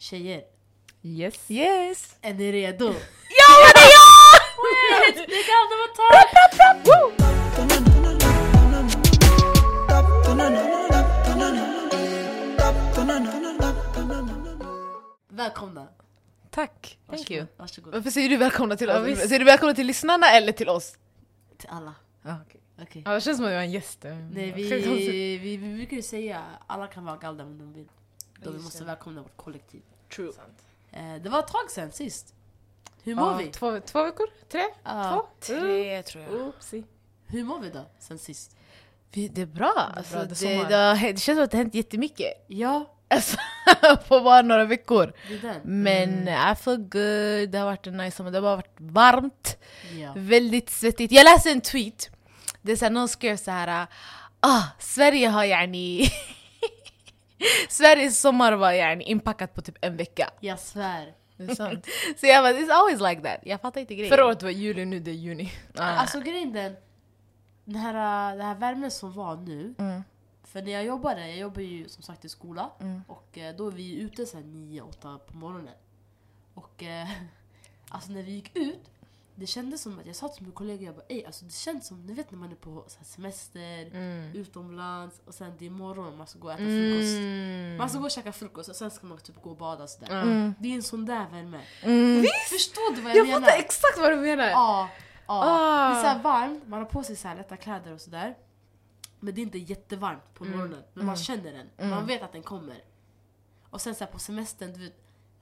Tjejer, Yes. Yes! är ni redo? Ja men det är jag! Wait, det kan det vara ta! Välkomna! Tack. Thank you. Varsågod. Varför säger du välkomna till Ja, oss? visst. säger du välkomna till lyssnarna eller till oss? Till alla. Ah, okay. Okej. Ja, det känns som att jag är en gäst. Nej, vi, konstigt. vi, vi brukar ju säga alla kan vara galda om de vill. Då vi måste det. välkomna vårt kollektiv. True. Eh, det var ett tag sedan sist. Hur mår Ja, vi? Två, två veckor? Tre? Ja. Två? Tre tror jag. Oopsie. Hur mår vi då sen sist? Vi, det är bra. är Alltså, bra, det, det det, det känns som att det har hänt jättemycket. Ja, Alltså, på bara några veckor. det. Men I feel good, det har varit en nice sommar, det har bara varit varmt, Ja. väldigt svettigt. Jag läste en tweet, det är såhär, någon skrev så här. ah, Sverige har yani... Sveriges sommar var yani inpackat på typ en vecka. Jag svär. Det är sant. Så jag bara, it's always like that. Jag fattar inte grejen. Förra året var juli, nu det är juni. Ah. Alltså grejen den, den här, den här värmen som var nu. Mm. För när jag jobbade, jag jobbar ju som sagt i skola. Mm. Och eh, då är vi ute så här 9-8 på morgonen. Och eh, alltså när vi gick ut, det kändes som att jag sa till min kollega, jag bara, Ey, alltså det känns som, ni vet när man är på här, semester, Mm. utomlands och sen det är morgon man ska gå och äta frukost. Mm. Man ska gå och käka frukost och sen ska man typ gå och bada och sådär. Mm. Det är en sån där värme. Mm. Förstår du vad jag, Jag menar? fattar exakt vad du menar! Ja, ja. Ah. Det är så här varmt, man har på sig så här lätta kläder och sådär. Men det är inte jättevarmt på Mm. morgonen. Men man känner den. Mm. Man vet att den kommer. Och sen så här på semestern, du vet,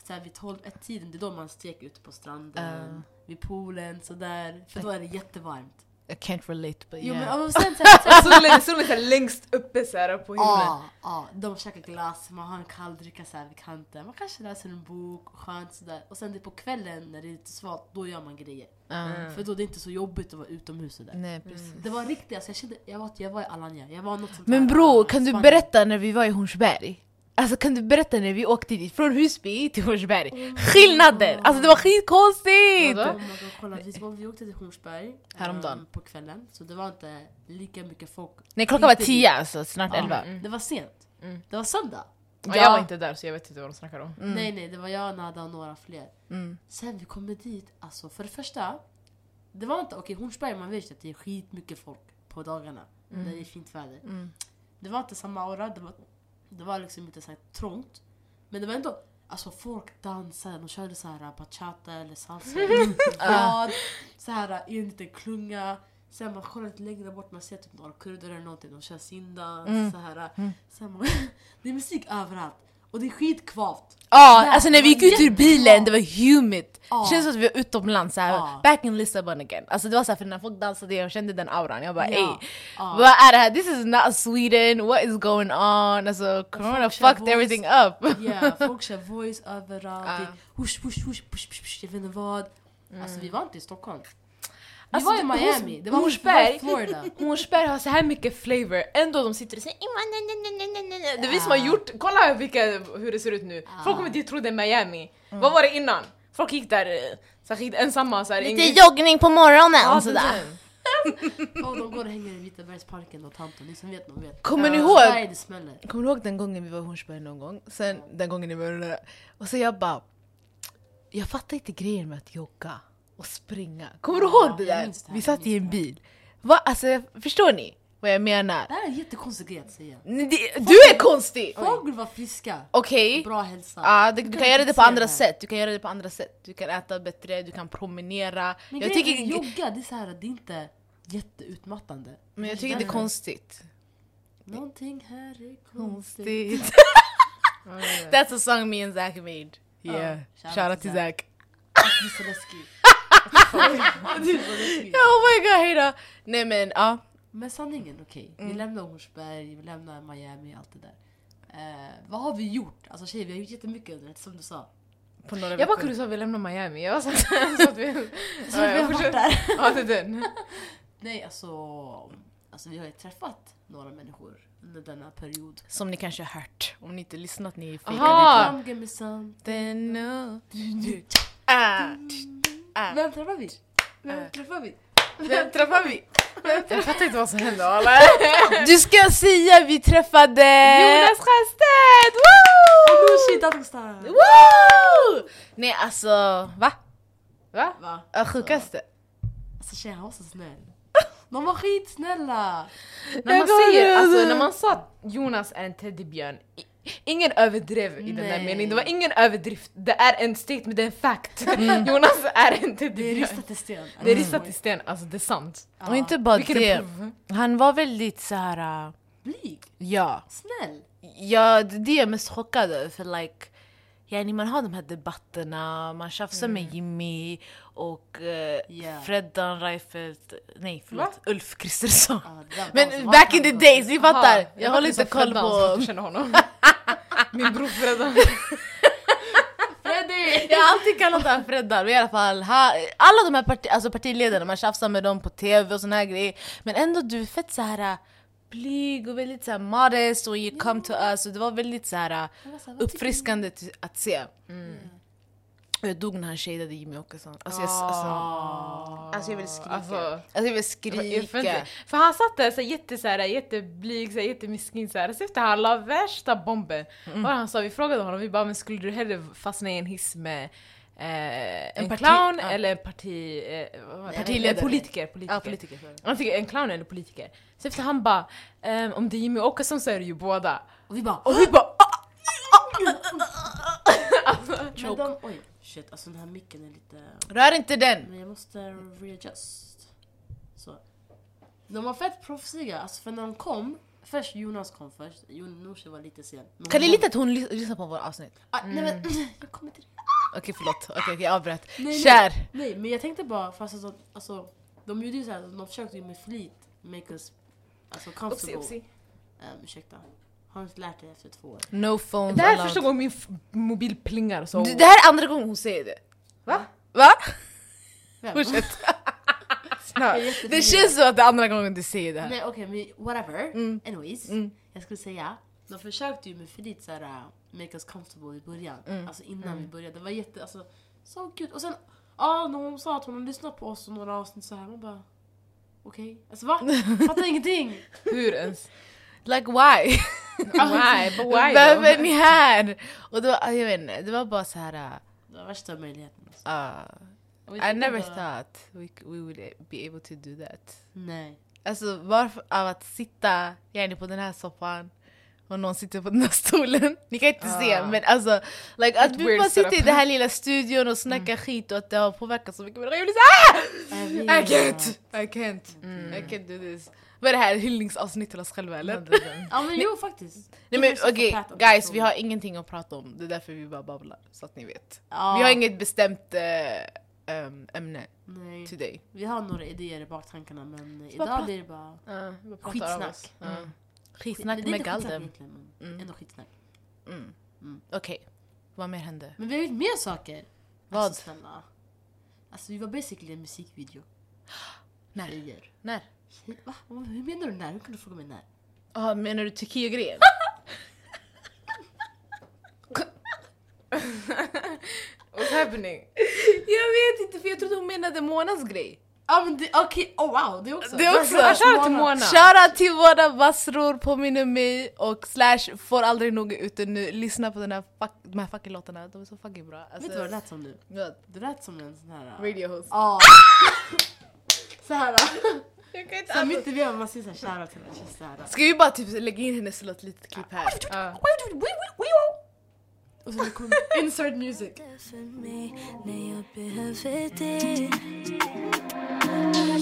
så här vid 12 ett tiden, det är då man steker ute på stranden, Ah. Vid poolen, sådär. För då är det jättevarmt. I can't relate but Jo, yeah. men, sen så här, så här, Solen, solen är längst uppe så här på himlen. Ja, ja, de käkar glass, man har en kall dricka så här vid kanten. Man kanske läser en bok, och skönt sådär. Och sen det på kvällen när det är lite svalt, då gör man grejer. Ah. För då är det inte så jobbigt att vara utomhus sådär. Nej precis. Det var riktigt, alltså jag kände, jag var, jag var i Alanya, jag var något sånt Men här, bro, ah, kan du Spanien. berätta när vi var i Hornsberg? Alltså kan du berätta när vi åkte dit, från Husby till Hornsberg? Skillnaden! Alltså det var skitkonstigt! Vadå? Kolla, vi, var, vi åkte till Hornsberg Häromdagen. ehm, på kvällen, så det var inte lika mycket folk. Nej klockan var tio alltså, snart Ja, elva. Det var sent. Mm. Det var söndag. Ja, jag var inte där så jag vet inte vad de snackar om. Mm. Nej nej, det var jag, Nada och några fler. Mm. Sen vi kommer dit, alltså för det första, det var inte, okej Hornsberg man vet att det är skitmycket folk på dagarna. När det är fint väder. Mm. Det var inte samma aura, det var, det var liksom inte så här trångt. Men det var ändå, alltså folk dansade, de körde så här bachata eller salsa. Rad, så här i en liten klunga. Sen man kollar lite längre bort, man ser typ några kurder eller någonting, de kör sin dans. Mm. Så här. Mm. Sen man, det är musik överallt. Och det är skitkvavt. Ja, Där, alltså när vi gick ut ur bilen, det var humid. Ja. Det känns som att vi var utomlands, såhär, Ja. back in Lissabon again. Alltså det var såhär, för när folk dansade jag kände den auran. Jag bara Ja. ey, vad är det här? This is not Sweden, what is going on? Alltså corona fucked voice. everything up. Ja, folk kör voice överallt. Är Hush, hush, hush, push, push, push, jag vet inte vad. Alltså vi var inte i Stockholm. Vi Alltså, var i det- Miami, det var, Hornsberg- det i Florida. Hornsberg har så här mycket flavor, ändå de sitter och säger. Det är vi som har gjort, kolla vilka, hur det ser ut nu. Folk kommer dit och tror det är Miami. Vad var det innan? Folk gick där eh, särskilt ensamma så här, ingen- joggning på morgonen Ja, sådär. sådär. Och de går och hänger i Vitabergsparken och tanton, ni som vet, de vet. Kommer ni ihåg? Det. Kommer du ihåg den gången vi var i Hornsberg någon gång? Sen den gången ni var där. Och så jag bara... Jag fattar inte grejen med att jogga och springa. Kommer du ihåg det där? det Vi satt i en det bil. Va? Alltså, förstår ni vad jag menar? Det här är en jättekonstig grej att säga. Nej, det- Du är konstig! Folk vill vara friska, Okej, bra hälsa. ja, du, du kan göra det på andra sätt. Du kan göra det på andra sätt. Du kan äta bättre, du kan promenera. Men jag tycker, jogga, det är så här, det är inte jätteutmattande. men jag tycker det är konstigt. Någonting här är konstigt. Konstigt. That's a song me and Zach made. Yeah, shout out Zach. Zach. Det är så läskigt. Det är så läskigt. Oh my god, hejdå! Nej men ja. Men sanningen, okej. Mm. Vi lämnar Hornsberg, vi lämnar Miami, allt det där. Eh, vad har vi gjort? Alltså tjejer, vi har gjort jättemycket under det, som du sa. På några Jag bara kunde säga att vi lämnar Miami, jag var så så att vi... Så vi har varit där. Ja, det är den. Nej, alltså, alltså vi har ju träffat några människor under denna period. Som ni kanske har hört. Om ni inte lyssnat, ni Aha. fejkade Come give me some. Then no. Ah, ah. Vem träffar vi? Vem Äh. träffar vi? Vem träffar vi? Jag fattar inte vad som hände eller? Du ska säga vi träffade... Jonas Sjöstedt! Woo! Nooshi Dattostar! Woo! Nej alltså, va? Va? Va? Ja, Sjukaste. Alltså tjejer, han var så snäll. De var skitsnälla! När man säger, alltså när man sa att Jonas är en teddybjörn, ingen överdrev i den där Nej. meningen, det var ingen överdrift, det är en statement, det är en fact. Jonas är en Det är teddybjörn. ristat i sten. Det är ristat i sten, alltså det är sant. Och inte bara Vilken är det. prov? Han var väldigt så här. äh, Blyg. ja. Snäll. Ja, det är det jag är mest chockad över. För like, yani man har de här debatterna, man tjafsar med Jimmy och uh, Ja. Freddan Reinfeldt, nej förlåt, Va? Ulf Kristersson. Ja, det var Men back in the days, ni fattar! Aha, Jag håller inte koll på... Min bror Freddan. Freddy! Jag har alltid kallat honom Freddan, men i alla fall, ha, alla de här parti, alltså partiledarna, man tjafsar med dem på tv och såna här grejer. Men ändå du är fett så här äh, blyg och väldigt så här modest och you come to us och det var väldigt så här äh, uppfriskande att se. Och jag dog när han shadade Jimmy Åkesson. Alltså jag, alltså, alltså jag vill skrika. Alltså, Alltså jag vill Jag skrika. inte. För han satt där så jätte, så här, jätteblyg, så här, jättemiskin så här. Så efter han la värsta bomben. Mm. Och han sa, vi frågade honom, vi bara men skulle du hellre fastna i en hiss med eh, en, parti- clown ja. eller en parti... Eh, det? Partiledare. En politiker. politiker. Ja, politiker. Han fick en clown eller politiker. Så efter han bara, ehm, om det är Jimmy Åkesson så är det ju båda. Och vi bara... Och vi bara Men de, oj, shit, alltså den här micken är lite... Rör inte den! Men jag måste readjust. Så. De var fett proffsiga, alltså för när de kom, först Jonas kom först, Nooshi var lite sen. Men Kan ni hon- lita att hon lys- lyssnar på våra avsnitt? Ah, nej men, jag kommer till det. Okej förlåt, okej okej, jag avbröt. Nej, Kär! Nej men jag tänkte bara, fast alltså, alltså de gjorde ju såhär, de försökte ju med flit make us alltså, Upsi, comfortable. upsi. Um, ursäkta. Har du inte lärt dig efter två år? No phones Det här är allowed. första gången min f- mobil plingar så... Du, Det här är andra gången hon säger det. Va? Va? Vem? Fortsätt. Jag är Det känns som att det är andra gången du säger det här. Nej okej men whatever. Mm. Anyways. Mm. Jag skulle säga, de försökte ju med flit såhär uh, make us comfortable i början. Mm. Alltså innan vi började. Det var jätte, alltså så kul. Och sen, ja när hon sa att hon hade lyssnat på oss och några avsnitt så här man bara okej. Alltså va? Fattar ingenting. Hur ens? Like why? Why? But why Varför är ni här? Och då, jag vet inte, det var bara så här. uh, Det var värsta möjligheten. Uh, I never thought we, we would be able to do that. Nej. Alltså varför av att sitta gärna på den här soffan och någon sitter på den här stolen. Ni kan inte se Ah. men alltså like, att vi bara sitter i den här lilla studion och snackar skit och att det har påverkat så mycket. Jag blir såhär Jag I can't! I can't! I can't do this. Vad är det här? Hyllningsavsnitt till oss själva eller? Ja men jo faktiskt. Nej men okej guys, vi har ingenting att prata om. Det är därför vi bara babblar, så att ni vet. Ja. Vi har inget bestämt ehm, ämne Nej. today. Vi har några idéer i baktankarna men idag blir det bara av skitsnack. Mm. Skitsnack med men Mm. ändå skitsnack. Mm. Mm. Okej, vad mer hände? Men vi har gjort mer saker. Vad? Alltså, snälla. Alltså vi var basically en musikvideo. När? Tjejer. När? Va? Hur menar du när? Hur kan du fråga mig när? Ah, menar du Turkiet-grejen? What's happening? jag vet inte för jag trodde hon menade Monas grej. Ja men det, okej, oh wow det också. Det också. Shoutout till Mona. Shoutout till våra bassror, påminner mig och slash får aldrig nog ute nu. Lyssna på den här fuck, de här fucking låtarna, de är så fucking bra. Alltså, Vet du vad det lät som nu? Det lät som en sån här... Radio host. Ja. Såhär. Jag kan inte Såhär mitt i vevan man säger såhär shoutout till henne. Såhär. Ska vi bara typ lägga in hennes låt litet klipp här? Ja. Och sen kommer insert music. när jag behöver dig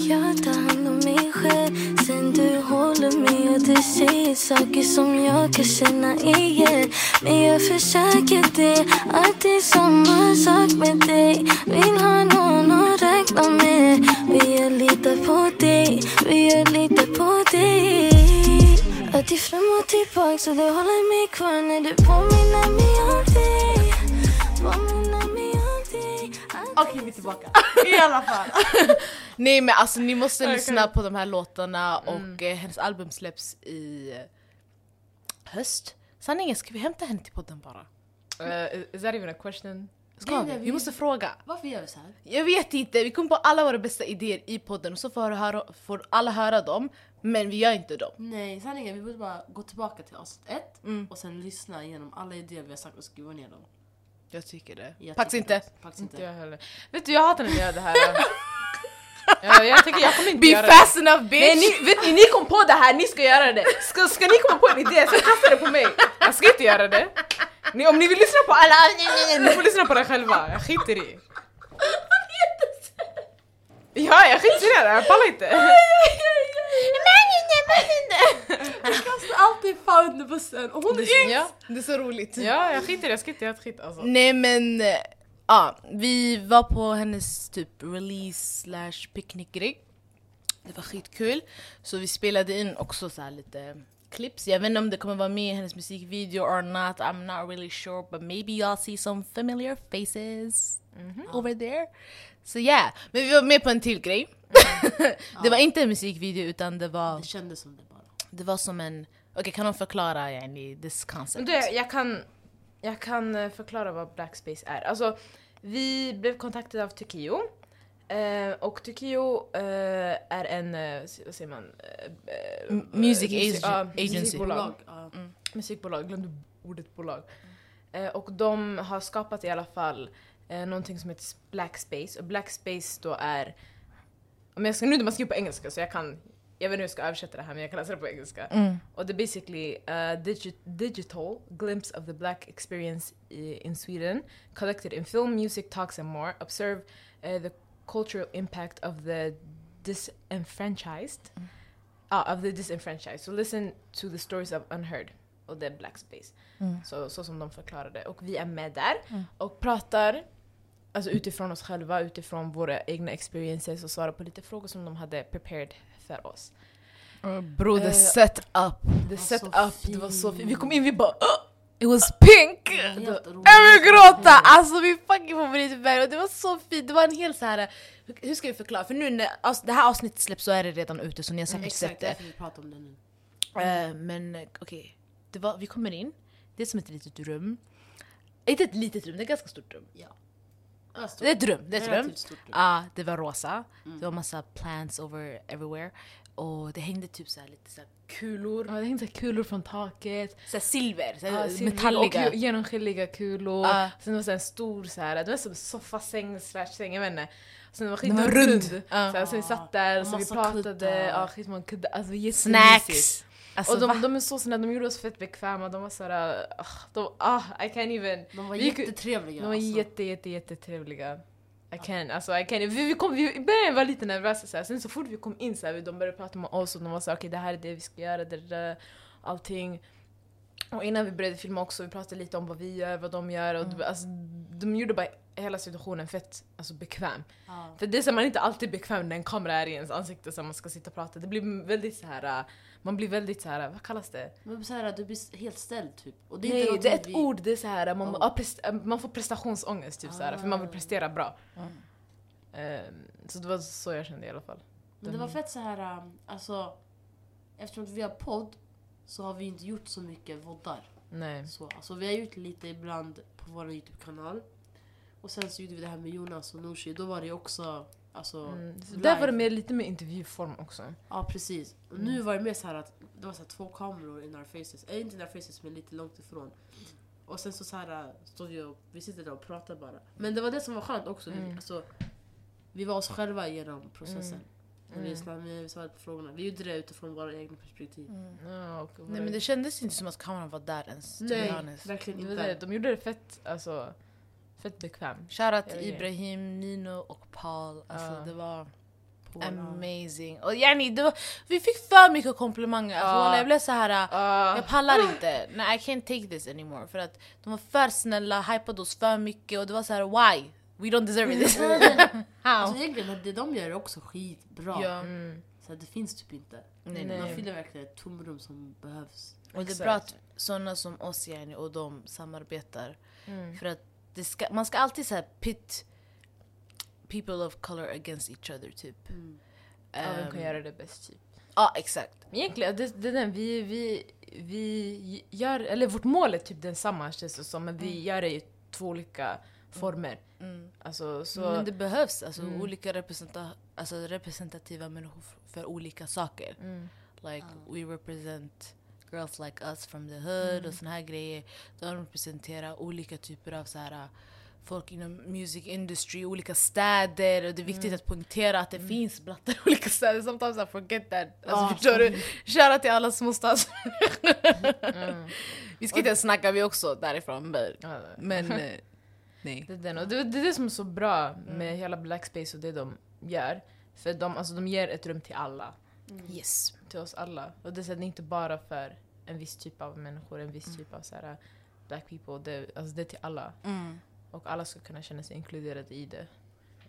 Jag tar hand om mig själv. Sen du håller mig och du säger saker som jag kan känna igen. Men jag försöker det, att det är samma sak med dig. Vill ha någon att räkna med. Vill jag lita på dig, vill jag lita på dig. Att är fram och tillbaka så du håller mig kvar när du påminner mig om dig Påminner mig om dig att Okej vi är tillbaka. I alla fall. Nej men alltså ni måste Ja, jag lyssna på de här låtarna och eh, hennes album släpps i eh, höst. Sanningen, ska vi hämta henne till podden bara? Uh, is that even a question? Ska Nej, vi? nej, Vi vi- måste fråga. Varför gör vi så här? Jag vet inte, vi kom på alla våra bästa idéer i podden och så får, höra, får alla höra dem, men vi gör inte dem. Nej, sanningen vi borde bara gå tillbaka till avsnitt ett Mm. och sen lyssna igenom alla idéer vi har sagt och skriva ner dem. Jag tycker det. Jag Pax tycker inte. det. Pax Inte inte. jag heller. Vet du, jag hatar när ni gör det här. ja, jag tänker jag kommer inte Be göra det. fast enough bitch! Nej, ni, vet ni, ni kom på det här, ni ska göra det. Ska, ska ni komma på en idé, sen kasta det på mig. Jag ska inte göra det. Ni, om ni vill lyssna på alla, ni får lyssna på det själva. Jag skiter i. Ja, jag skiter i det. Jag pallar inte. Jag kastar alltid fan under bussen och hon är Ja, Det är så roligt. ja jag skiter i det. Jag ska inte göra ett skit alltså. Nej men, eh, ja, vi var på hennes typ release slash picknickgrej. Det var skitkul. Så vi spelade in också så här lite clips. Jag vet inte om det kommer vara med i hennes musikvideo or not. I'm not really sure but maybe y'all see some familiar faces over there. Så yeah, men vi var med på en till grej. det var inte en musikvideo utan det var, Det kändes som det bara. det var som en... Okej, kan de förklara yani, this concept? Du, jag kan, jag kan eh, förklara vad Blackspace är. Alltså, vi blev kontaktade av Tokyo. Eh, och Tokyo eh, är en, eh, vad säger man? Music agency. Musikbolag. Bolag, ja. musikbolag, glömde ordet bolag. Eh, och de har skapat i alla fall eh, någonting som heter Blackspace. Och Blackspace då är, om jag ska, nu man skriver på engelska så jag kan, jag vet inte hur jag ska översätta det här men jag kan läsa det på engelska. Mm. Och det är basically digi digital glimpse of the black experience i, in Sweden, collected in film, music, talks and more. Observe uh, the cultural impact of the disenfranchised. Ah, of the disenfranchised. So listen to the stories of unheard. Och det är black space. Mm. Så, så som de förklarade. Och vi är med där och pratar alltså utifrån oss själva, utifrån våra egna experiences och svarar på lite frågor som de hade prepared för oss. Bro, the Eh, setup. The setup, det var så fint. Vi kom in, vi bara "Åh!" It was pink! Jag vill gråta! Alltså min fucking favoritfärg och det var så fint, det var en hel så här. hur- ska vi förklara? För nu när avs- det här avsnittet släpps så är det redan ute så ni har säkert sett Exakt, det. vi pratar om det nu. Eh, men okej, det var- vi kommer in, det är som ett litet rum. Inte ett litet rum, det är ett ganska stort rum. Ja. Det är ett rum, det är ett rum. Rum. Ja, det var rosa. Det var massa plants over everywhere. Och det hängde typ så här lite så kulor. Ja, det hängde så kulor från taket. Så silver, så Ja, silver metalliga. Och genomskinliga kulor. Ja. Sen det var så här en stor så här, det var som en soffasäng säng, jag vet inte. Sen det var skitrund. rund. Så, Ja. här, så vi satt där, Och så vi pratade, ja skitmånga kuddar, alltså. Snacks! Alltså, och de, va? de är så snälla, de gjorde oss fett bekväma, de var såhär, ah, de, ah, I can't even. De var Vi jättetrevliga. De var alltså. jätte, jätte, jättetrevliga. I can, alltså I can. Vi, vi kom, vi, I början var lite nervösa så här. sen så fort vi kom in så här, de började prata med oss och de var såhär okej det här är det vi ska göra, det där, allting. Och innan vi började filma också, vi pratade lite om vad vi gör, vad de gör och Mm. de, alltså, de gjorde bara hela situationen fett alltså, bekväm. Ja. För det är så man är inte alltid bekväm när en kamera är i ens ansikte så man ska sitta och prata. Det blir väldigt så här. Man blir väldigt så här. vad kallas det? Men så här, du blir helt ställd typ. Och det är Nej, inte det är ett vi- ord, det är så här, man, Oh. äh, man får prestationsångest typ så här, för man vill Ah. prestera bra. Mm. Ehm, så det var så jag kände i alla fall. Men det var fett så här, um, alltså eftersom vi har podd så har vi inte gjort så mycket voddar. Nej. Så, alltså, vi har gjort lite ibland på vår Youtube-kanal. Och sen så gjorde vi det här med Jonas och Nooshi, då var det också alltså, Mm. Där var det mer, lite mer intervjuform också. Ja precis. Och nu var det mer så här att det var så här två kameror in our faces. Äh, inte in our faces men lite långt ifrån. Och sen så, så här stod vi och vi sitter där och pratar bara. Men det var det som var skönt också. Vi, Mm. alltså, vi var oss själva genom processen. Mm. Och vi, snabbade, vi svarade på frågorna. Vi gjorde det utifrån våra egna perspektiv. Ja, och, Nej men det kändes inte som att kameran var där ens, Nej, verkligen inte. de gjorde det fett, alltså, fett bekvämt. Shoutout till. Ibrahim, Nino och Paul. Alltså Ja. det var amazing. Och yani, det var, vi fick för mycket komplimanger. Alltså, wallah, jag blev så här. Ah. Jag pallar inte. Nej, I can't take this anymore. För att de var för snälla, hypade oss för mycket och det var så här: why? We don't deserve this. How? Alltså egentligen, det de gör är också skitbra. Ja. Mm. Så här, det finns typ inte. Nej, Nej. De fyller verkligen ett tomrum som behövs. Och det är bra att sådana som oss yani, och de samarbetar. Mm. För att det ska, man ska alltid så pit people of color against each other typ. Mm. Ja, vem kan Ehm, göra det bäst typ? Ja exakt. Men egentligen, det, det är den, vi, vi, vi gör, eller vårt mål är typ densamma känns det som, men vi gör det i två olika former. Mm. Alltså, så... Men det behövs alltså, Mm. olika representa alltså, representativa människor för olika saker. Mm. Like we represent girls like us from the hood Mm. och såna här grejer. De representerar olika typer av så här, uh, folk inom music industry, olika städer och det är viktigt Mm. att poängtera att det finns blattar i olika städer. Sometimes I forget that. Alltså, Ja. förstår du? Shoutout till alla småstads... Mm. vi ska inte ens snacka, vi också därifrån. Men, eh, nej. Det är, den. Och det, det är det som är så bra med hela Blackspace och det de gör. För de, alltså, de ger ett rum till alla. Yes. Till oss alla. Och det är, inte bara för en viss typ av människor, en viss typ av så här, black people. Det, alltså, det är till alla. Mm. Och alla ska kunna känna sig inkluderade i det.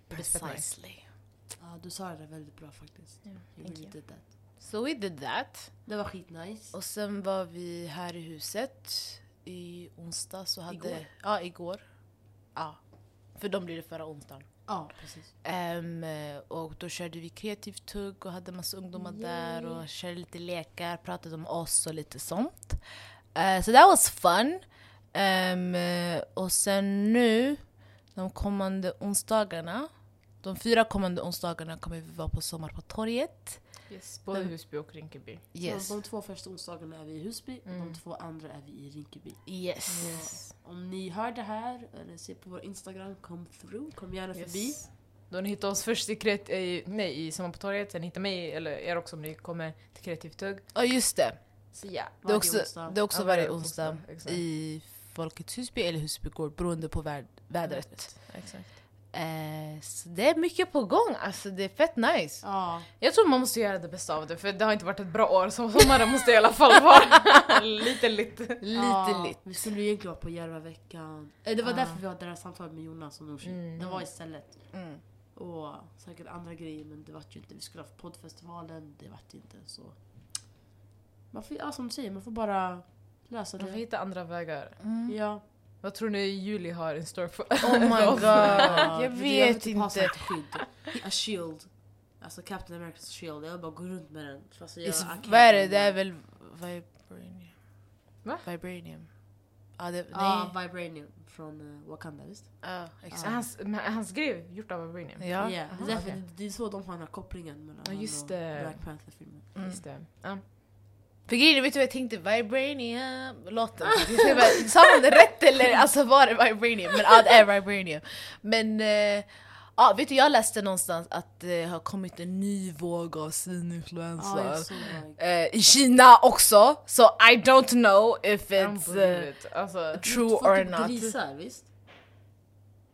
Precisely. Ja, du sa det väldigt bra faktiskt. You really you. did that. So we did that. Det var skitnice. Och sen var vi här i huset i onsdag. Så hade, Igår? Ja, igår. Ja. För de blir det förra onsdagen. Ja, precis. Ehm, och då körde vi kreativt tugg och hade massa ungdomar där och körde lite lekar, pratade om oss och lite sånt. Eh, så that was fun. Ehm, och sen nu, de kommande onsdagarna, de fyra kommande onsdagarna kommer vi vara på Sommar på torget. Yes, både Husby och Rinkeby. Yes. Så de två första onsdagarna är vi i Husby och Mm. de två andra är vi i Rinkeby. Yes. Yes. Om ni hör det här eller ser på vår Instagram, kom through, kom gärna förbi. Yes. Då ni hittar oss först i, kreat- i, nej, i Sommar på torget, sen hittar mig eller er också om ni kommer till Kreativt Tugg. Ja just det. Så ja. Det är också, onsdag. det är också Ja, varje varje onsdag i Folkets Husby eller Husby Gård beroende på vädret. Exakt. Eh, så det är mycket på gång, alltså det är fett nice. Ja, Jag tror man måste göra det bästa av det för det har inte varit ett bra år så sommaren måste i alla fall vara lite lite. Lite ja, lite. Vi skulle ju egentligen vara på Järvaveckan. Eh, Det var Ja. därför vi hade det här samtalet med Jonas och Nooshi. Mm. Det var istället. Mm. Och säkert andra grejer men det vart ju inte. Vi skulle ha poddfestivalen, det vart inte så. Man får, ja, som du säger, man får bara lösa Man får det. hitta andra vägar. Ja. Vad tror ni Juli har in store för Oh my god, Ja, jag vet ha inte. sånt skydd. A shield. Alltså Captain America's shield. Jag bara gå runt med den. Fast jag, vad är det? Det är väl vibranium? Va? Vibranium. Ja, det, Ja, nej. Vibranium från uh, Wakanda visst? Ja, Är exakt. hans, är hans grej gjort av Vibranium? Ja. Ja, det, Aha, är därför, okej. det är så de har den här kopplingen mellan han just och det. Black Panther-filmen. Mm. Just det. Ja. För grejen är, vet du vad jag tänkte? Vibranium låten. Sa man det rätt eller alltså var det Vibranium? Men ja, det är Vibranium. Men eh, ja, vet du jag läste någonstans att det har kommit en ny våg av svininfluensa. Det. Eh, I Kina också, so I don't know if it's uh. Alltså, true or typ not. grisar visst?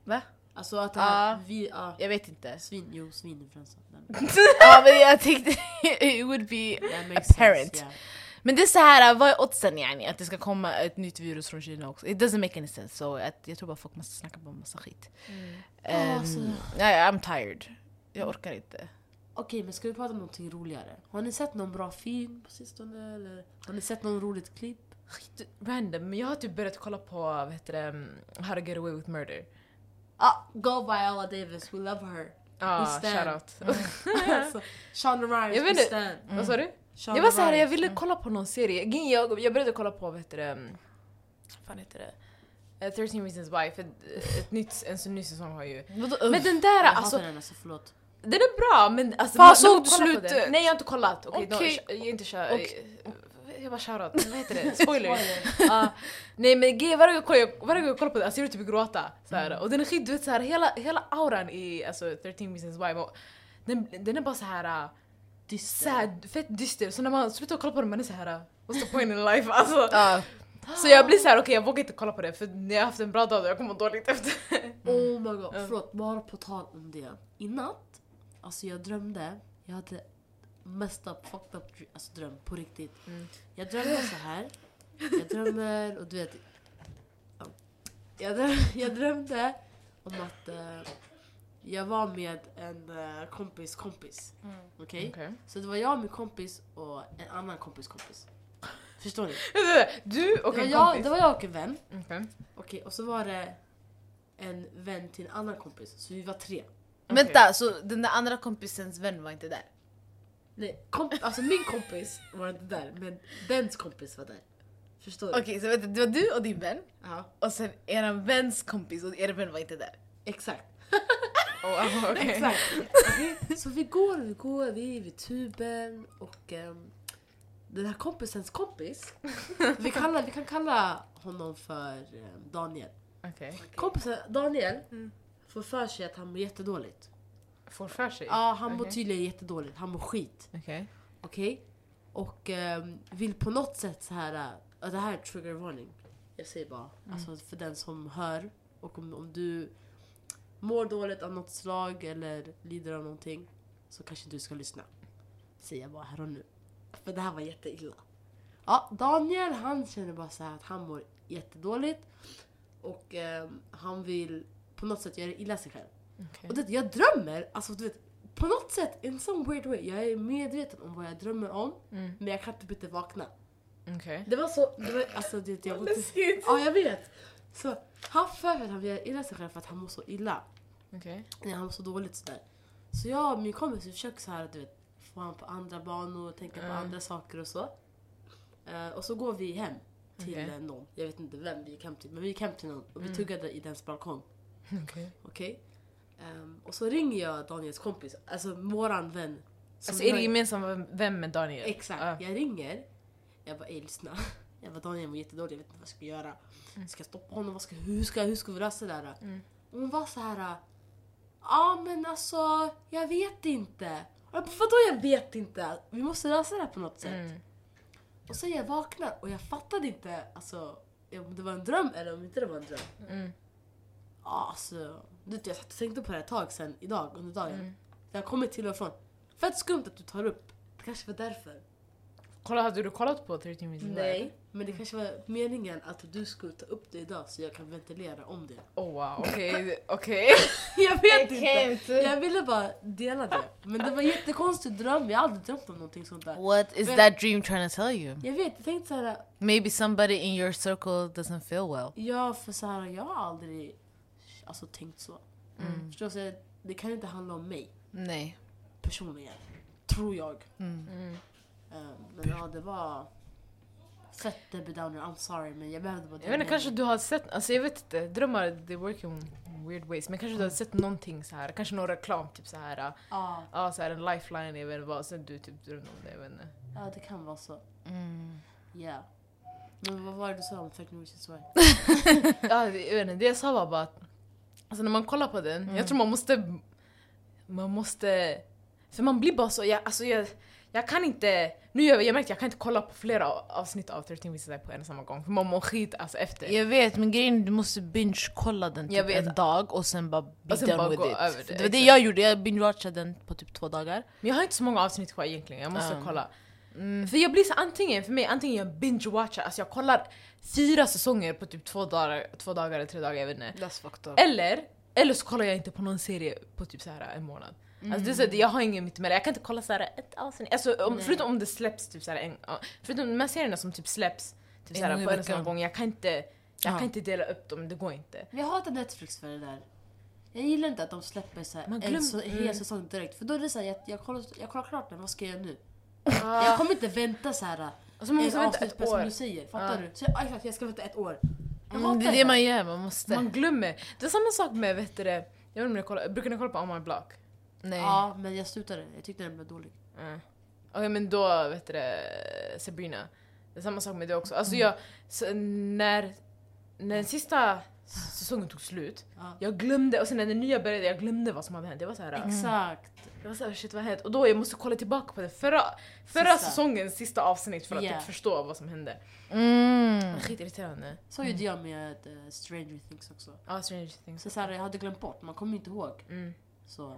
Va? Alltså att det här, vi, ja. Jag vet inte. Svin, jo svininfluensa. Ja men jag tänkte it would be apparent. sense, yeah. Men det är så här, vad är oddsen yani att det ska komma ett nytt virus från Kina också? It doesn't make any sense. Så att jag tror bara folk måste snacka på en massa skit. Alltså. Um, nej, I'm tired. Jag orkar inte. Okej, men ska vi prata om någonting roligare? Har ni sett någon bra film på sistone? Eller har ni sett någon roligt klipp? skit random, men jag har typ börjat kolla på vad heter det, um, How to get away with murder. Ah, go Viola Davis, we love her. Ja, stand. shoutout. alltså, Shonda Rhimes, we stand. Vad sa du? Jag var såhär, jag ville kolla på någon serie. Jag, jag började kolla på, vad heter det, um, vad fan heter det? Eh, 13 reasons why, för ett, nytt, en ny säsong har ju... Men den där, Jag alltså hatar den alltså, förlåt. den är bra men alltså... Fan, såg du slutet? den. Nej jag har inte kollat. Okej, Okej. okay. jag inte kör... Okej. Jag bara shoutout, vad heter det? Spoiler. Ja. nej men grejen, varje gång jag kollar, jag på det, alltså jag vill typ gråta. Såhär. Och den är skit, du vet såhär, hela, hela auran i alltså, 13 reasons why, den, den är bara såhär... Dyster. Sad, fett dyster. Så när man slutar kolla på den man är såhär, what's the point in life? Alltså, Ja. så jag blir såhär, okej jag vågar inte kolla på det för när jag har haft en bra dag och jag kommer dåligt efter. Oh my god, förlåt, bara på tal om det. I natt, alltså jag drömde, jag hade messed up, fucked up alltså dröm på riktigt. Mm. Jag drömde så här. jag drömmer och du vet... ja. Jag, dröm, jag drömde om att eh, jag var med en eh, kompis kompis. Okej? Okej. Så det var jag, min kompis och en annan kompis kompis. Förstår ni? Du och det, var en jag, kompis. det var jag och en vän. Okej. Okej, och så var det en vän till en annan kompis. Så vi var tre. Vänta, så den där andra kompisens vän var inte där? Nej, komp- alltså min kompis var inte där, men dens kompis var där. Förstår du? Okej, så vänta, det var du och din vän Ja, och sen eran väns kompis och er vän var inte där. exakt. Oh, okay. Exakt. Okej, Så vi går, vi går, vi är vid tuben och ehm, den här kompisens kompis, vi, kallar, vi kan kalla honom för ehm, Daniel. Okej. Kompisen Daniel får för sig att han mår jättedåligt. Får för sig? Ja, han mår Okej. tydligen jättedåligt. Han mår skit. Okej. Okej? Och ehm, vill på något sätt så här... äh, det här är trigger warning. Jag säger bara. Alltså för den som hör. Och om, om du mår dåligt av något slag eller lider av någonting. Så kanske du ska lyssna. Säger jag bara här och nu. För det här var jätteilla. Ja, Daniel han känner bara så att han mår jättedåligt. Och ehm, han vill på något sätt göra illa sig själv. Okej. Och det, jag drömmer, alltså du vet, på något sätt, in some weird way, jag är medveten om vad jag drömmer om, Mm. men jag kan typ inte vakna. Okej. Det var så, det var, alltså det, jag Läskigt. Ja, jag vet. Så han för att han vill göra illa sig själv för att han mår så illa. Okej. Nej, han mår så dåligt sådär. Så jag och min kompis vi försöker så här, du vet, få honom på andra banor, tänka på Mm. andra saker och så. Eh, och så går vi hem till Okej. eh, någon, jag vet inte vem vi gick hem till, men vi gick hem till någon och vi Mm. tuggade i dens balkong. Okej. Okej? Ehm, och så ringer jag Daniels kompis, alltså våran vän. Alltså är det gemensamma vän med Daniel? Exakt. Ja. Jag ringer. Jag bara, ey lyssna. Jag bara, Daniel mår jättedåligt, jag vet inte vad jag ska göra. Ska jag stoppa honom? Vad ska, hur, ska, hur ska vi lösa det där? Mm. Och hon var så här. Ja men alltså, jag vet inte. Vadå jag vet inte? Vi måste lösa det här på något sätt. Mm. Och så jag vaknar och jag fattade inte alltså, om det var en dröm eller om inte det var en dröm. Mm. Ja, alltså, du vet, jag satt och tänkte på det ett tag sen idag, under dagen. Mm. Jag har kommit till och från. Fett skumt att du tar upp. Det kanske var därför. Kolla, hade du kollat på 13 Reasons Why? Nej, men det kanske var meningen att du skulle ta upp det idag så jag kan ventilera om det. Oh wow, okej. okej. Jag vet can't. inte! Jag ville bara dela det. Men det var en jättekonstig dröm, jag har aldrig drömt om någonting sånt där. What is Men- that dream trying to tell you? Jag vet, jag tänkte såhär, Maybe somebody in your circle doesn't feel well. ja för såhär, jag har aldrig alltså, tänkt så. Mm. Förstår du? Så Det kan inte handla om mig Nej. personligen. Tror jag. Mm. Mm. Um, men ja, det var fett Debbie Downer, I'm sorry men jag behövde bara Jag vet inte, kanske du har sett, alltså jag vet inte, drömmar they work in weird ways. Men kanske du har sett någonting så här, kanske någon reklam typ så här, Ja, ja så här en lifeline, jag vet inte vad, sen du typ drömde om det, jag vet inte. ja, det kan vara så. Mm. Ja. Men vad var det du sa om 13 Reasons Why? Ja, det- jag vet inte, det jag sa var bara att alltså när man kollar på den, jag tror man måste, man måste, för man blir bara så, jag, alltså jag, jag kan inte, nu jag, jag märkte jag kan inte kolla på flera avsnitt av 13 Reasons Why på en och samma gång, för man mår skit alltså efter. Jag vet, men grejen är du måste binge-kolla den typ en dag och sen bara be sen done bara with gå it. över det, det var det jag gjorde, jag binge-watchade den på typ två dagar. Men jag har inte så många avsnitt kvar egentligen, jag måste Um, kolla. Mm. För jag blir så antingen, för mig, antingen jag binge-watchar, alltså jag kollar fyra säsonger på typ två dagar, två dagar eller tre dagar, jag vet inte. Eller, eller så kollar jag inte på någon serie på typ så här en månad. Alltså det är så, att jag har ingen mittemellan, jag kan inte kolla så här ett avsnitt, alltså, om, förutom om det släpps typ så här en, förutom de här serierna som typ släpps typ En så här gång i på en veckan. gång, jag kan inte, jag Ja. kan inte dela upp dem, det går inte. Jag hatar Netflix för det där. Jag gillar inte att de släpper så här Man en glöm- så, hel mm. säsong direkt. För då är det så här, jag, jag, kollar, jag kollar klart den, vad ska jag göra nu? Ah. Jag kommer inte vänta så här Och så man en måste vänta avsnitt ett per som år. du säger. Fattar Ja. du? Så jag, jag ska vänta ett år. Mm, det är det man gör, man måste. Man glömmer. Det är samma sak med, vet du det, jag vet inte om ni kollar, brukar ni kolla på On My Block? Nej. Ja, men jag slutade. Jag tyckte den blev dålig. Mm. Okej men då, vet du det, Sabrina. Det är samma sak med det också. Alltså jag, så när, när den sista säsongen tog slut, Ja. jag glömde, och sen när den nya började, jag glömde vad som hade hänt. Jag var såhär, Exakt. jag var såhär shit vad har hänt? Och då jag måste kolla tillbaka på det förra, förra Sista. säsongens sista avsnitt för att Yeah. typ förstå vad som hände. Mm. Skitirriterande. Så gjorde jag med eh, Stranger Things också. Ja, Stranger Things. Så, så här, jag hade glömt bort, man kommer inte ihåg. Mm. Så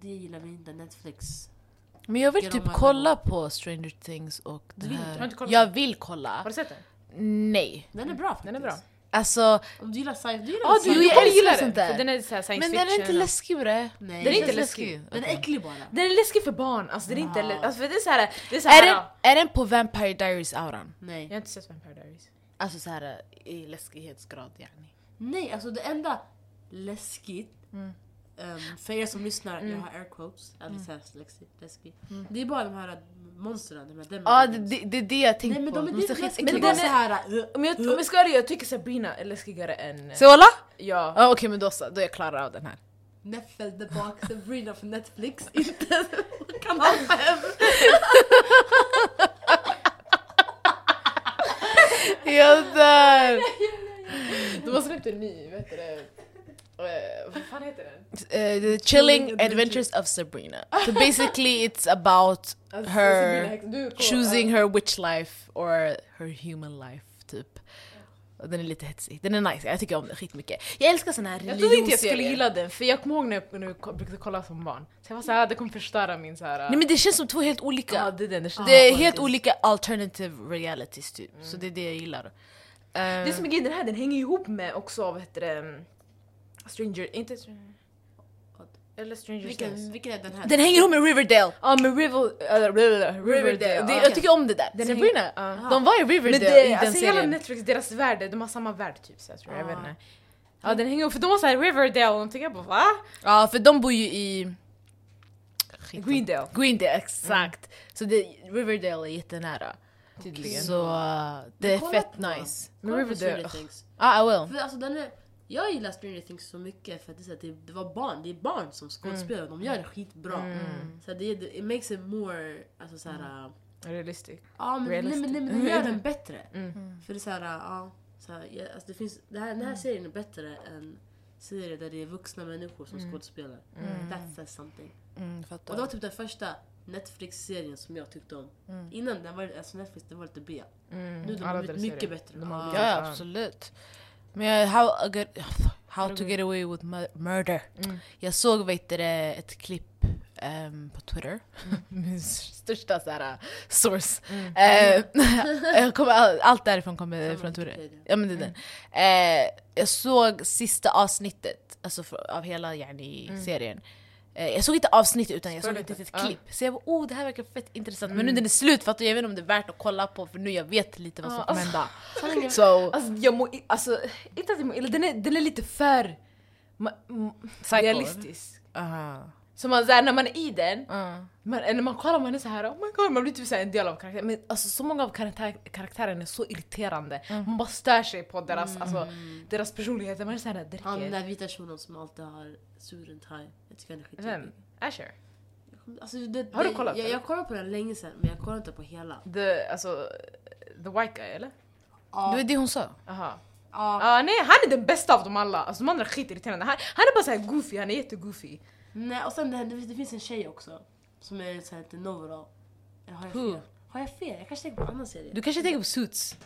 det gillar vi inte, Netflix. Men jag vill Get typ kolla på Stranger Things och det Du vill? Har här. inte kollat? Jag vill Har kolla. du sett den? Nej. Den är bra faktiskt. Den är bra. Alltså, Om du gillar science, du gillar Ja, du, science Jo, jag kommer älskar gilla sånt den. där. För den är såhär science men fiction. den är inte och- läskig bre. Nej, Den är inte läskig. Den är äcklig bara. Den är läskig för barn, alltså den är inte Ah. lä- alltså, för det är såhär, det är Är såhär, den, är den på Vampire Diaries-auran? Nej. Jag har inte sett Vampire Diaries. Alltså såhär i läskighetsgrad yani. Nej, alltså det enda läskigt, Mm. ehm, för er som lyssnar, jag har air quotes, här läskigt, läskigt. Det är bara de här monstren. de här Ja, demigorgons. det, det är det jag tänkte Nej men på. de är skitäckliga Men de är- är såhär... Om jag, om jag ska vara jag tycker Sabrina är läskigare än... Seola? Ja. Ja okej men då så, då är jag klar av den här. Neffel the Box, Sabrina för Netflix, inte kanal 5. Jag dör! De har släppt en ny, vet du det? Eh, vad fan heter den? Uh, the Chilling Adventures of Sabrina. So basically it's about Alltså, her choosing her witch life or her human life typ. Och den är lite hetsig. Den är nice, jag tycker om den skitmycket. Jag älskar såna här Jag trodde inte jag skulle gilla den, för jag kommer ihåg när jag, när jag brukade kolla som barn. Så jag var såhär, ah, det kommer förstöra min såhär... Nej men det känns som två helt olika. ja, det är den. Det, känns- det är helt olika alternative realities typ. Så det är det jag gillar. det som är grejen, den här den hänger ihop med också, vad heter det? Stranger... Inte Stranger... Eller Stranger Things. Vilken, vilken är den här? den hänger ihop med Riverdale. Ja men River, äh, Riverdale. Riverdale. Det, ja. Jag tycker om det där. Den Sabrina, hänger- de var i Men Riverdale det, i den alltså hela serien. Netflix, deras värld, de har samma värld typ så jag tror, jag Ah. vet inte. Ja den hänger ihop, för de var såhär Riverdale och de tänker på va? Ja för de bor ju i... Skit. Greendale. Greendale, exakt. Så det, Riverdale är jättenära. Tydligen. Så uh, det är fett på- nice. Men Riverdale. Ja, I will. För alltså den är, jag gillar Stranger Things så mycket för att det, är så att det, det var barn, det är barn som skådespelar, de gör det skitbra. Så det, det it makes it more, alltså såhär... Realistic. Ja men, nej, men, nej, men de gör den bättre. För det är såhär, ja, såhär, ja, alltså det finns, det här, den här serien är bättre än serier där det är vuxna människor som skådespelar. That says something. Mm, Och det var typ den första Netflix-serien som jag tyckte om. Innan den var alltså Netflix, det var lite B. Nu de har Alla blivit mycket serier. bättre. De har Ja. blivit- Ja, absolut. Men how, how to get away with mu- murder. Jag såg vet du, ett klipp ehm, på Twitter. Min största så här, source. Eh, jag kommer, all- allt därifrån kommer från Twitter. Ja men det är den. Eh, jag såg sista avsnittet alltså, av hela yani, serien. Eh, jag såg inte avsnittet utan jag såg ett litet klipp. Så jag bara oh det här verkar fett intressant. Men nu när den är slut fattar jag, jag vet inte om det är värt att kolla på för nu jag vet lite vad som kommer hända. Sanningen- Så, Alltså jag mår i- alltså, inte att jag mår illa, den är, den är lite för ma- m- Psycho. realistisk. aha. Så man, såhär, när man är i den, Uh. man, när man kollar man är så här, oh my god, man blir typ en del av karaktären. Men alltså, så många av karaktär, karaktärerna är så irriterande. Man bara stör sig på deras, alltså, deras personligheter. Man är såhär, det Han den där vita shunon som alltid har suren thai. Jag tycker han är Vem? skitjobbig. Asher? Alltså, det, Har du kollat Jag, eller? jag kollade på den länge sedan men jag kollade inte på hela. The, alltså, the white guy eller? Det var det hon sa. Aha. Ja. Ja, nej, han är den bästa av dem alla. Alltså de andra är skitirriterande. Han, han är bara såhär goofy, han är jättegoofy. Nej, och sen det, det, det finns en tjej också. Som är så här lite novel. Eller har jag Who? fel? Har jag fel? Jag kanske tänker på en annan serie. Du kanske tänker på Suits?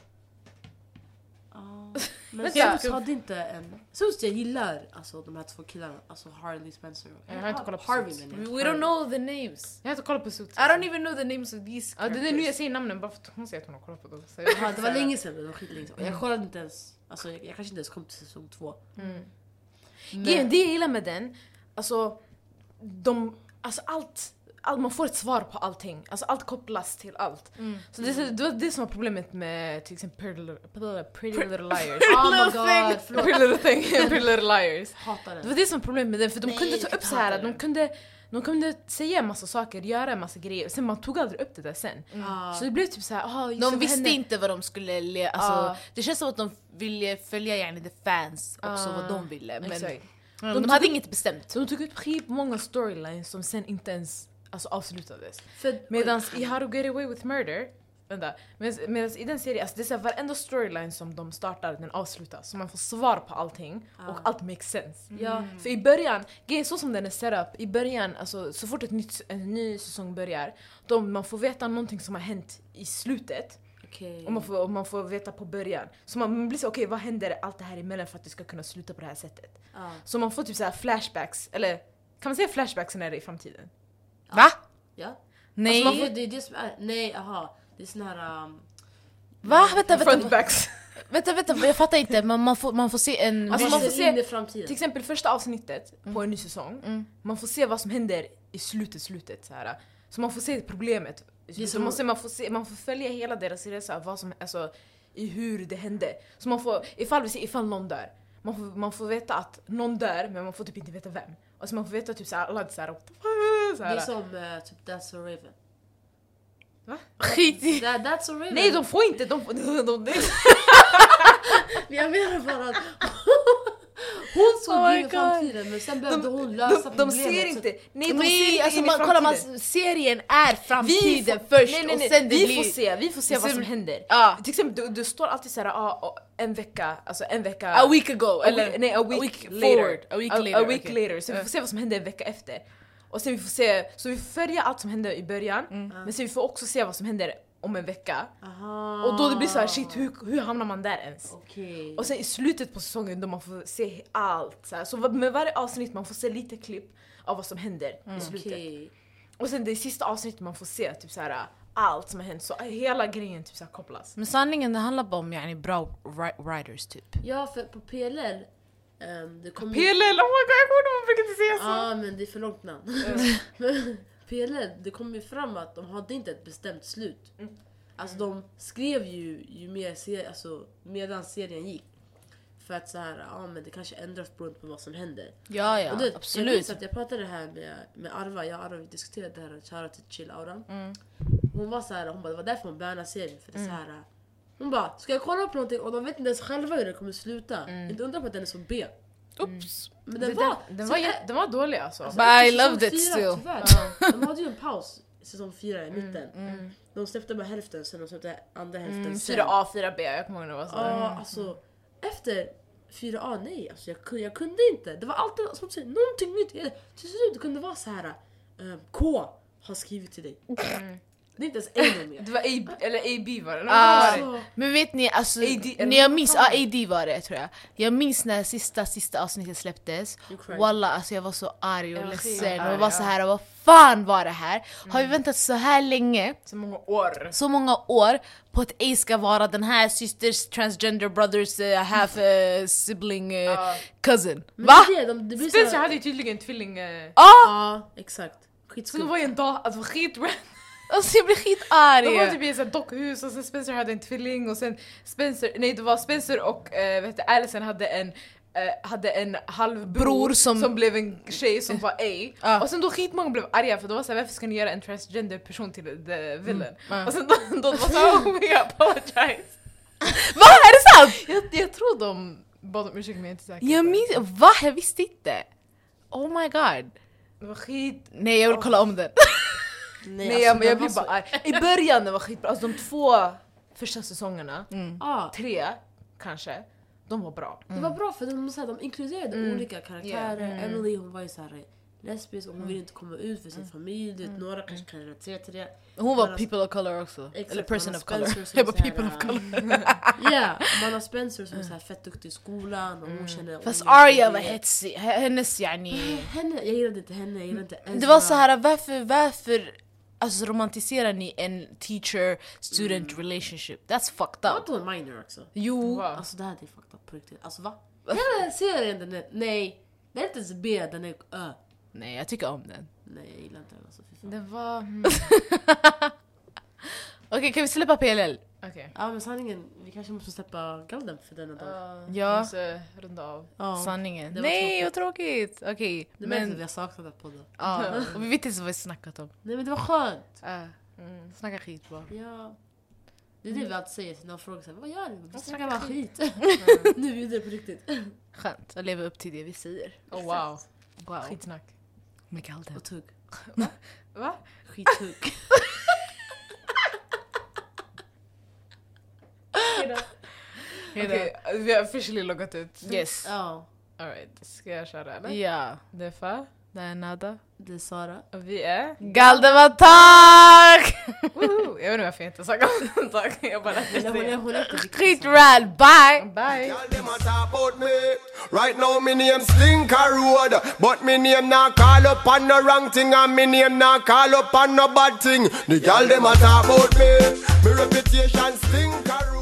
Ja. Men Vänta. Suits hade inte en... Suits jag gillar alltså de här två killarna. Alltså Harley Spencer och... Jag har inte kollat på Harvey Suits. menar jag. We don't know the names. Jag har inte kollat på Suits. I don't even know the names of these Ja, det är nu characters. jag säger namnen bara för att hon säger att hon har kollat på dem. Så Ja, det var länge sedan, det var skitlänge sedan. Jag kollade inte ens... Alltså jag, jag kanske inte ens kom till säsong två. Mm. Men- Grejen, det jag gillar med den, alltså, de, alltså allt, allt, man får ett svar på allting. Alltså allt kopplas till allt. Så det, det var det som var problemet med till exempel Pretty Little, Pretty little Liars. Oh my god, förlåt. Pretty Little Thing, Pretty Little Liars. Hatar Det var det som var problemet med den, för de Nej, kunde ta upp så här, de kunde, de kunde säga en massa saker, göra en massa grejer, sen man tog aldrig upp det där sen. Ja. Så det blev typ såhär, ah, De visste hände? inte vad de skulle... Le- alltså, Ja. Det känns som att de ville följa yani, the fans också, Ja, vad de ville. Men Exakt. De, De de hade inget bestämt. De tog upp skitmånga storylines som sen inte ens alltså, avslutades. Medan i How to get away with murder, vänta, medan i den serien, alltså det är så här, varenda storyline som de startar, den avslutas. Så man får svar på allting och allt makes sense. Ja. För i början, grejen så som den är set up, i början, alltså, så fort ett nytt, en ny säsong börjar, då man får veta någonting som har hänt i slutet. Okej. Och man får, och man får veta på början. Så man, blir så okej vad händer allt det här emellan för att det ska kunna sluta på det här sättet? Ja. Så man får typ så flashbacks, eller kan man säga flashbacks när det är i framtiden? Va? Ja. Nej. Alltså, man får, det är det som är... Nej, aha. Det är sån här... Um, Va? Vänta, vänta, Frontbacks. vänta, vänta, jag fattar inte. Man, man, får, man får se en... Alltså, man får se se- in i framtiden. Till exempel första avsnittet på en ny säsong, man får se vad som händer i slutet, slutet så här. Så man får se problemet. Så som- man, ser, man, får se, man får följa hela deras resa, vad som, alltså, i hur det hände. Så man får, ifall vi ser, ifall någon dör, man får, man får veta att någon dör men man får typ inte veta vem. Alltså man får veta typ såhär, alla såhär, what the fuck? Så Det är som uh, typ That's so Raven. Skit i... That, that's so real. Nej de får inte, de, de, de, de, Men jag menar bara att hon såg Oh in i framtiden men sen behövde hon lösa de, de problemet. ser inte, nej de ser Nej, inte alltså in man, kolla, man, serien är framtiden får- först nej, nej, nej. och sen det vi blir... får se, vi får se vad som händer. Ja. Till exempel, du, du står alltid såhär, ah, ah, en vecka, alltså en vecka... A week ago, a eller week, nej, a week, week later. forward, a week later, A, week okej. later, så vi får se vad som händer en vecka efter. Och sen vi får se, så vi följer allt som händer i början, men sen vi får också se vad som händer om en vecka. Aha. Och då det blir så här, shit hur, hur hamnar man där ens? Okej. Och sen i slutet på säsongen då man får se allt. Så, här. så med varje avsnitt man får se lite klipp av vad som händer i slutet. Okej. Och sen det sista avsnittet man får se typ så här, allt som har hänt. Så hela grejen typ så här, kopplas. Men sanningen det handlar bara om yani, bra ri- writers typ. Ja för på PLL, ehm, det kommer PLL, oh my god jag kommer ihåg man brukade säga så. Ja men det är för långt namn. PLL, det kom ju fram att de hade inte ett bestämt slut. Alltså de skrev ju, ju mer ser, alltså, medan serien gick. För att så här, ja men det kanske ändras beroende på vad som händer. Ja ja, och det, Jag absolut. minns att jag pratade det här med, med Arva, jag och Arva diskuterade det här, shoutout till chill auran. Mm. Hon var så här, hon bara, det var därför hon bannade serien. För det är så här, hon bara, ska jag kolla på någonting och de vet inte ens själva hur det kommer sluta. Inte undra på att den är så B. Oops. Men Den, den var, den, den, var, den var dålig alltså. Alltså, But I loved it still. Tyvärr, de hade ju en paus säsong fyra i mitten. Mm, De släppte bara hälften, sen de släppte andra hälften sen. 4A, 4B, jag kommer ihåg det var så. Ja, alltså efter 4A, nej. Alltså, jag, kunde, jag kunde inte. Det var alltid som du säger, någonting nytt. Till slut det kunde vara så här. eh, K har skrivit till dig. Det är inte ens en mer. Det var A, eller AB var det. Ah. vad var det? Men vet ni, alltså, AD när jag vad minns, ja AD var det tror jag. Jag minns när sista, sista avsnittet släpptes. Walla alltså jag var så arg och Jag ledsen skit och jag var så här, vad fan var det här? Har vi väntat så här länge, Så många år. så många år på att A ska vara den här sisters, transgender brothers, uh, half uh, sibling uh, Ja. cousin? men Va? Det, de, det blir så Spencer här- hade ju tydligen tvilling... Ja! Ja, exakt. Så det Skitskumt. var ju en dag, alltså skit Alltså jag blir skitarg! De var typ i ett dockhus och sen Spencer hade en tvilling och sen Spencer, nej det var Spencer och äh, vet du, Allison hade en eh, hade en halvbror Bror som, som- blev en tjej som var A. Ja. Och sen då skitmånga blev arga för då var såhär varför ska ni göra en transgender person till the villain? Ja. Och sen då, då var såhär oh we apologize. Va? Är det sant? Jag, jag tror de bad om ursäkt men jag är inte säker. Jag minns, va? Jag visste inte! Oh my god. Det var skit... Nej jag vill kolla om den. Nej, Nej jag, alltså, jag den blir var bara arg. I början det var skitbra, alltså de två första säsongerna, Ja, tre kanske, de var bra. det var bra för de, så här, de inkluderade Mm. olika karaktärer. Emily hon var ju så här lesbisk och hon ville inte komma ut för sin familj. Du vet, några kanske kan relatera till det. Hon var Man har- people of color också. Exakt, Eller person of color. Jag så här, people of äh, color. Ja, man har Spencer som är så här fett duktig i skolan och hon känner... Fast Arya var hetsig. Hennes yani... Henne, jag gillade inte henne, jag gillade inte Ezra. Det var så här varför, varför alltså, romantiserar ni en teacher-student relationship? That's fucked Var up. inte hon minor också? Jo. Va? Alltså det här är fucked up på riktigt. Alltså va? Hela serien den är... Nej. Den är inte ens B, den är Ö. Nej jag tycker om den. Nej jag gillar inte den alltså. Det var... Mm. Okej kan vi släppa PLL? Okej. Ja men sanningen, vi kanske måste släppa Galden för denna dag. Uh, Ja. Måste runda av. Ja. Sanningen. det Nej vad tråkigt! Okej. Det märks att vi Men, har saknat den podden. ja. Och vi vet inte vad vi snackat om. Nej men det var skönt. Uh, Mm. snacka skit bara. Ja. Det är det vi alltid säger till någon frågar såhär, vad gör du? Vi snackar bara skit. nu är det på riktigt. Skönt att leva upp till det vi säger. Oh wow. Wow. Skitsnack. Med Galden. Och tugg. Va? Skittugg. Okej, vi har officially loggat ut. Yes. ja. Alright, ska jag köra eller? Ja. Det är Fa Det är nada. Det är Sara. och vi är... Galdevatak! Woho! Jag vet inte varför jag inte sa Galden tack. Jag bara lät Skitral, bye! Bye! Right now, me name Slinker Road, but me name not call up on no wrong thing, and me name not call up on no bad thing. The girl them a talk about me. Me reputation Slinker Road.